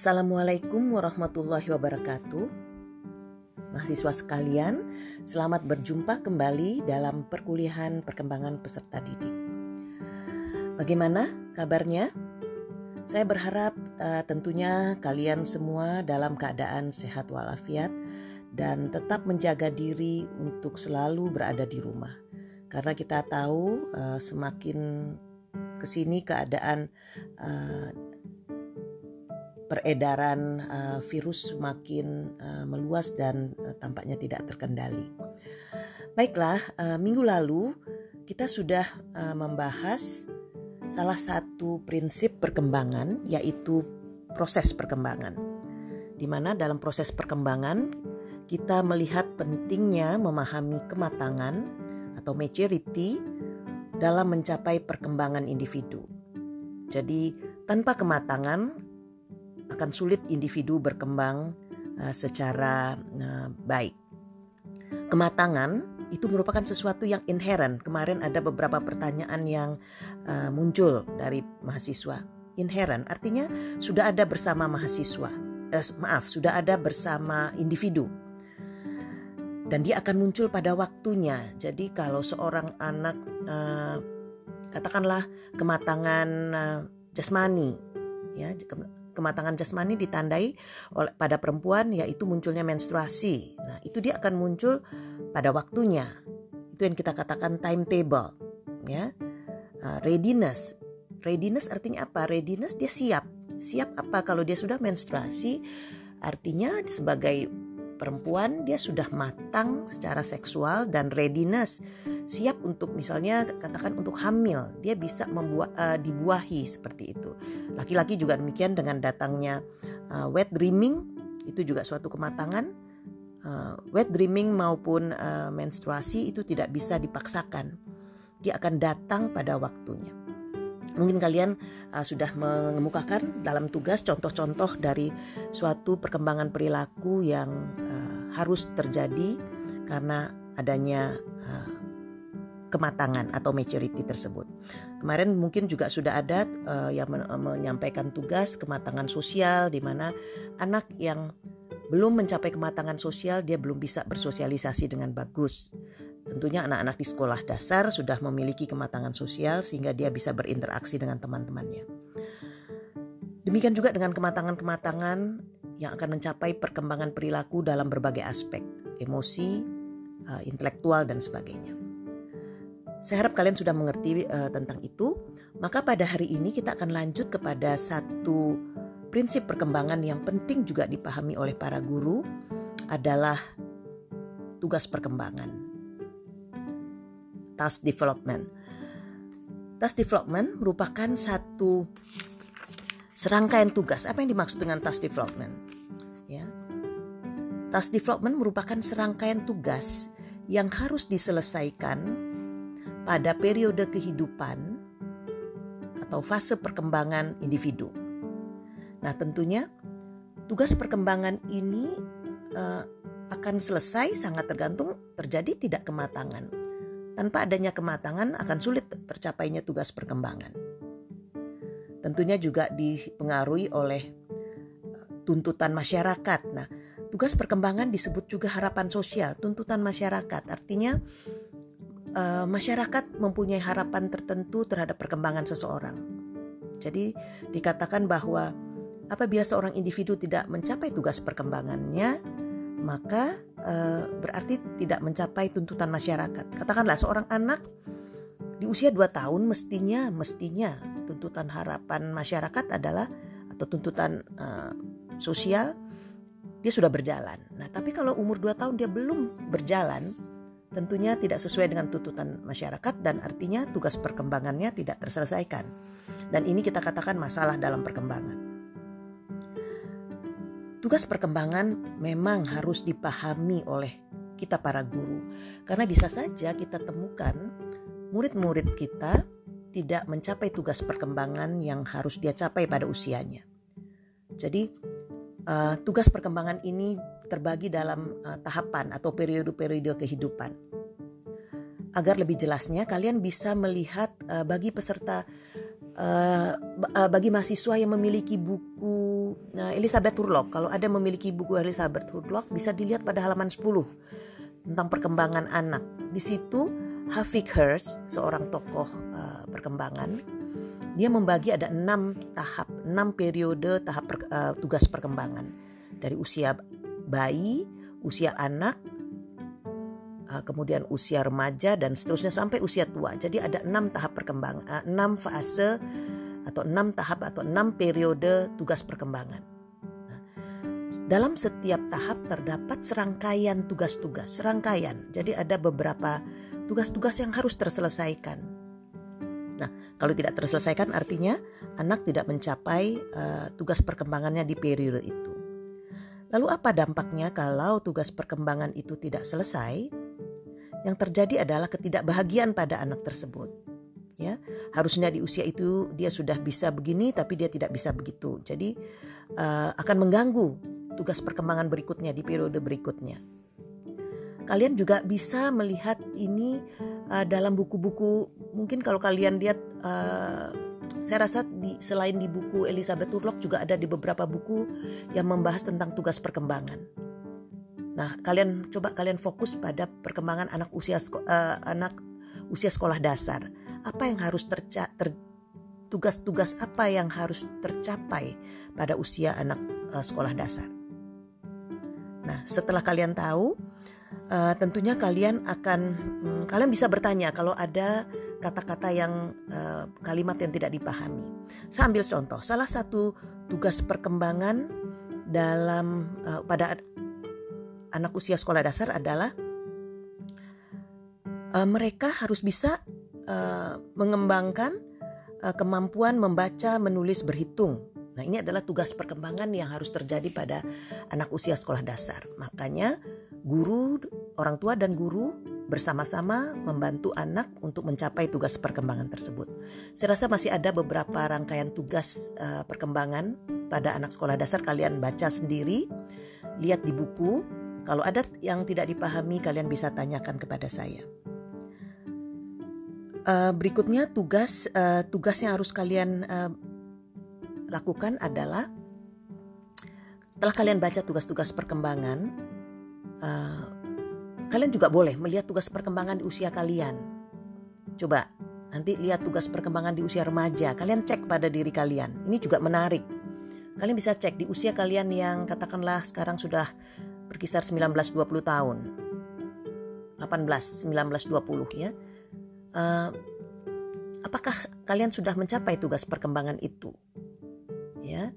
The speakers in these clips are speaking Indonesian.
Assalamualaikum warahmatullahi wabarakatuh. Mahasiswa sekalian, selamat berjumpa kembali dalam perkuliahan perkembangan peserta didik. Bagaimana kabarnya? Saya berharap uh, tentunya kalian semua dalam keadaan sehat walafiat dan tetap menjaga diri untuk selalu berada di rumah. Karena kita tahu uh, semakin ke sini keadaan uh, peredaran uh, virus semakin uh, meluas dan uh, tampaknya tidak terkendali. Baiklah, uh, minggu lalu kita sudah uh, membahas salah satu prinsip perkembangan yaitu proses perkembangan. Di mana dalam proses perkembangan kita melihat pentingnya memahami kematangan atau maturity dalam mencapai perkembangan individu. Jadi, tanpa kematangan akan sulit individu berkembang uh, secara uh, baik. Kematangan itu merupakan sesuatu yang inherent. Kemarin ada beberapa pertanyaan yang uh, muncul dari mahasiswa. Inherent artinya sudah ada bersama mahasiswa. Eh, maaf, sudah ada bersama individu. Dan dia akan muncul pada waktunya. Jadi kalau seorang anak uh, katakanlah kematangan uh, jasmani ya kematangan jasmani ditandai oleh pada perempuan yaitu munculnya menstruasi. Nah, itu dia akan muncul pada waktunya. Itu yang kita katakan timetable, ya. Uh, readiness. Readiness artinya apa? Readiness dia siap. Siap apa kalau dia sudah menstruasi? Artinya sebagai perempuan dia sudah matang secara seksual dan readiness. Siap untuk misalnya katakan untuk hamil. Dia bisa membuat uh, dibuahi seperti itu. Laki-laki juga demikian dengan datangnya uh, wet dreaming itu juga suatu kematangan. Uh, wet dreaming maupun uh, menstruasi itu tidak bisa dipaksakan. Dia akan datang pada waktunya mungkin kalian uh, sudah mengemukakan dalam tugas contoh-contoh dari suatu perkembangan perilaku yang uh, harus terjadi karena adanya uh, kematangan atau maturity tersebut. Kemarin mungkin juga sudah ada uh, yang men menyampaikan tugas kematangan sosial di mana anak yang belum mencapai kematangan sosial dia belum bisa bersosialisasi dengan bagus. Tentunya anak-anak di sekolah dasar sudah memiliki kematangan sosial sehingga dia bisa berinteraksi dengan teman-temannya. Demikian juga dengan kematangan-kematangan yang akan mencapai perkembangan perilaku dalam berbagai aspek, emosi, uh, intelektual dan sebagainya. Saya harap kalian sudah mengerti uh, tentang itu. Maka pada hari ini kita akan lanjut kepada satu prinsip perkembangan yang penting juga dipahami oleh para guru adalah tugas perkembangan. Task development. Task development merupakan satu serangkaian tugas. Apa yang dimaksud dengan task development? Ya. Task development merupakan serangkaian tugas yang harus diselesaikan pada periode kehidupan atau fase perkembangan individu. Nah, tentunya tugas perkembangan ini uh, akan selesai sangat tergantung terjadi tidak kematangan. Tanpa adanya kematangan akan sulit tercapainya tugas perkembangan. Tentunya juga dipengaruhi oleh eh, tuntutan masyarakat. Nah, tugas perkembangan disebut juga harapan sosial, tuntutan masyarakat. Artinya uh, masyarakat mempunyai harapan tertentu terhadap perkembangan seseorang. Jadi dikatakan bahwa apabila seorang individu tidak mencapai tugas perkembangannya, maka uh, berarti tidak mencapai tuntutan masyarakat. Katakanlah seorang anak di usia 2 tahun mestinya mestinya tuntutan harapan masyarakat adalah atau tuntutan uh, sosial dia sudah berjalan. Nah, tapi kalau umur 2 tahun dia belum berjalan, tentunya tidak sesuai dengan tuntutan masyarakat dan artinya tugas perkembangannya tidak terselesaikan. Dan ini kita katakan masalah dalam perkembangan. Tugas perkembangan memang harus dipahami oleh kita para guru karena bisa saja kita temukan murid-murid kita tidak mencapai tugas perkembangan yang harus dia capai pada usianya. Jadi uh, tugas perkembangan ini terbagi dalam uh, tahapan atau periode-periode kehidupan. Agar lebih jelasnya, kalian bisa melihat uh, bagi peserta Uh, bagi mahasiswa yang memiliki buku uh, Elizabeth Hurlock, kalau ada memiliki buku Elizabeth Hurlock bisa dilihat pada halaman 10 tentang perkembangan anak. Di situ Hafik Hirsch, seorang tokoh uh, perkembangan, dia membagi ada enam tahap, enam periode tahap per, uh, tugas perkembangan dari usia bayi, usia anak, kemudian usia remaja dan seterusnya sampai usia tua. Jadi ada enam tahap perkembangan, uh, enam fase atau enam tahap atau enam periode tugas perkembangan. Nah, dalam setiap tahap terdapat serangkaian tugas-tugas, serangkaian. Jadi ada beberapa tugas-tugas yang harus terselesaikan. Nah, kalau tidak terselesaikan artinya anak tidak mencapai uh, tugas perkembangannya di periode itu. Lalu apa dampaknya kalau tugas perkembangan itu tidak selesai? Yang terjadi adalah ketidakbahagiaan pada anak tersebut. Ya, harusnya di usia itu dia sudah bisa begini tapi dia tidak bisa begitu. Jadi uh, akan mengganggu tugas perkembangan berikutnya di periode berikutnya. Kalian juga bisa melihat ini uh, dalam buku-buku. Mungkin kalau kalian lihat uh, saya rasa di, selain di buku Elizabeth Turlock juga ada di beberapa buku yang membahas tentang tugas perkembangan. Nah, kalian coba kalian fokus pada perkembangan anak usia uh, anak usia sekolah dasar. Apa yang harus terca ter, tugas-tugas apa yang harus tercapai pada usia anak uh, sekolah dasar. Nah, setelah kalian tahu, uh, tentunya kalian akan um, kalian bisa bertanya kalau ada kata-kata yang uh, kalimat yang tidak dipahami. Saya ambil contoh, salah satu tugas perkembangan dalam uh, pada anak usia sekolah dasar adalah uh, mereka harus bisa uh, mengembangkan uh, kemampuan membaca, menulis, berhitung. Nah, ini adalah tugas perkembangan yang harus terjadi pada anak usia sekolah dasar. Makanya guru, orang tua dan guru bersama-sama membantu anak untuk mencapai tugas perkembangan tersebut. Saya rasa masih ada beberapa rangkaian tugas uh, perkembangan pada anak sekolah dasar kalian baca sendiri, lihat di buku kalau ada yang tidak dipahami, kalian bisa tanyakan kepada saya. Uh, berikutnya tugas uh, tugas yang harus kalian uh, lakukan adalah setelah kalian baca tugas-tugas perkembangan, uh, kalian juga boleh melihat tugas perkembangan di usia kalian. Coba nanti lihat tugas perkembangan di usia remaja. Kalian cek pada diri kalian. Ini juga menarik. Kalian bisa cek di usia kalian yang katakanlah sekarang sudah berkisar 19-20 tahun. 18, 19-20 ya. Uh, apakah kalian sudah mencapai tugas perkembangan itu? Ya.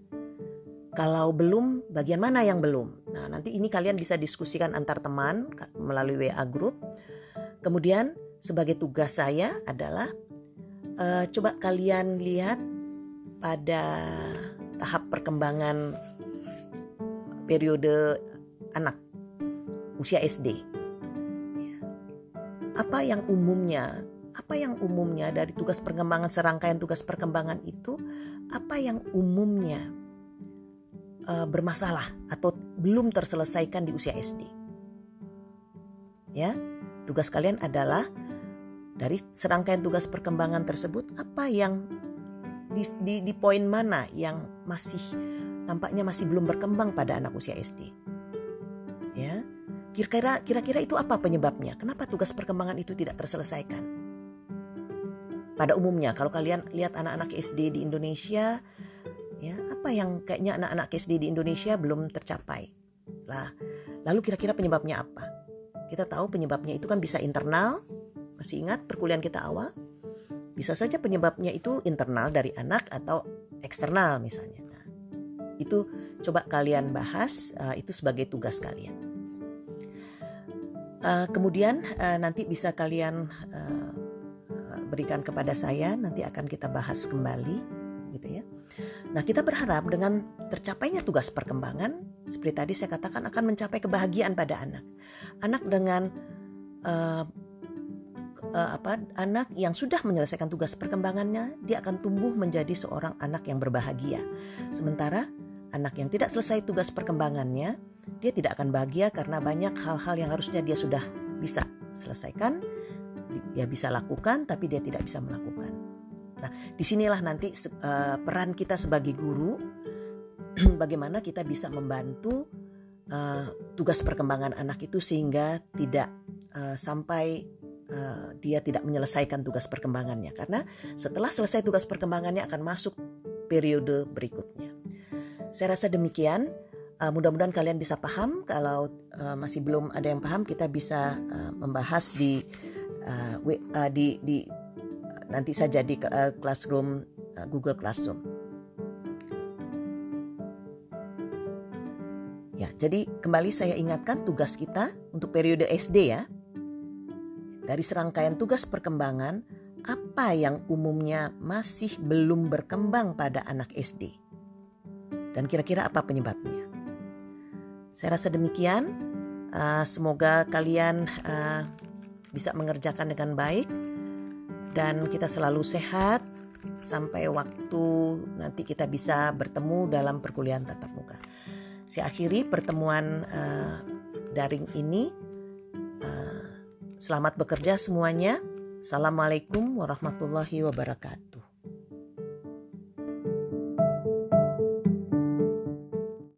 Kalau belum, bagian mana yang belum? Nah, nanti ini kalian bisa diskusikan antar teman melalui WA group. Kemudian sebagai tugas saya adalah uh, coba kalian lihat pada tahap perkembangan periode anak usia SD. Apa yang umumnya, apa yang umumnya dari tugas perkembangan serangkaian tugas perkembangan itu, apa yang umumnya uh, bermasalah atau belum terselesaikan di usia SD. Ya, tugas kalian adalah dari serangkaian tugas perkembangan tersebut apa yang di, di, di poin mana yang masih tampaknya masih belum berkembang pada anak usia SD kira-kira itu apa penyebabnya? Kenapa tugas perkembangan itu tidak terselesaikan? Pada umumnya kalau kalian lihat anak-anak SD di Indonesia ya apa yang kayaknya anak-anak SD di Indonesia belum tercapai? Lah lalu kira-kira penyebabnya apa? Kita tahu penyebabnya itu kan bisa internal masih ingat perkuliahan kita awal? Bisa saja penyebabnya itu internal dari anak atau eksternal misalnya. Nah, itu coba kalian bahas uh, itu sebagai tugas kalian Uh, kemudian uh, nanti bisa kalian uh, berikan kepada saya, nanti akan kita bahas kembali, gitu ya. Nah, kita berharap dengan tercapainya tugas perkembangan, seperti tadi saya katakan akan mencapai kebahagiaan pada anak. Anak dengan uh, apa? Anak yang sudah menyelesaikan tugas perkembangannya, dia akan tumbuh menjadi seorang anak yang berbahagia. Sementara anak yang tidak selesai tugas perkembangannya, dia tidak akan bahagia karena banyak hal-hal yang harusnya dia sudah bisa selesaikan, dia bisa lakukan, tapi dia tidak bisa melakukan. Nah, di sinilah nanti uh, peran kita sebagai guru, bagaimana kita bisa membantu uh, tugas perkembangan anak itu sehingga tidak uh, sampai uh, dia tidak menyelesaikan tugas perkembangannya. Karena setelah selesai tugas perkembangannya akan masuk periode berikutnya. Saya rasa demikian. Uh, mudah-mudahan kalian bisa paham. Kalau uh, masih belum ada yang paham, kita bisa uh, membahas di uh, uh, di, di nanti saja di uh, classroom uh, Google Classroom. Ya, jadi kembali saya ingatkan tugas kita untuk periode SD ya. Dari serangkaian tugas perkembangan, apa yang umumnya masih belum berkembang pada anak SD? Dan kira-kira apa penyebabnya? Saya rasa demikian. Uh, semoga kalian uh, bisa mengerjakan dengan baik dan kita selalu sehat sampai waktu nanti kita bisa bertemu dalam perkuliahan tatap muka. Saya akhiri pertemuan uh, daring ini. Uh, selamat bekerja semuanya. Assalamualaikum warahmatullahi wabarakatuh.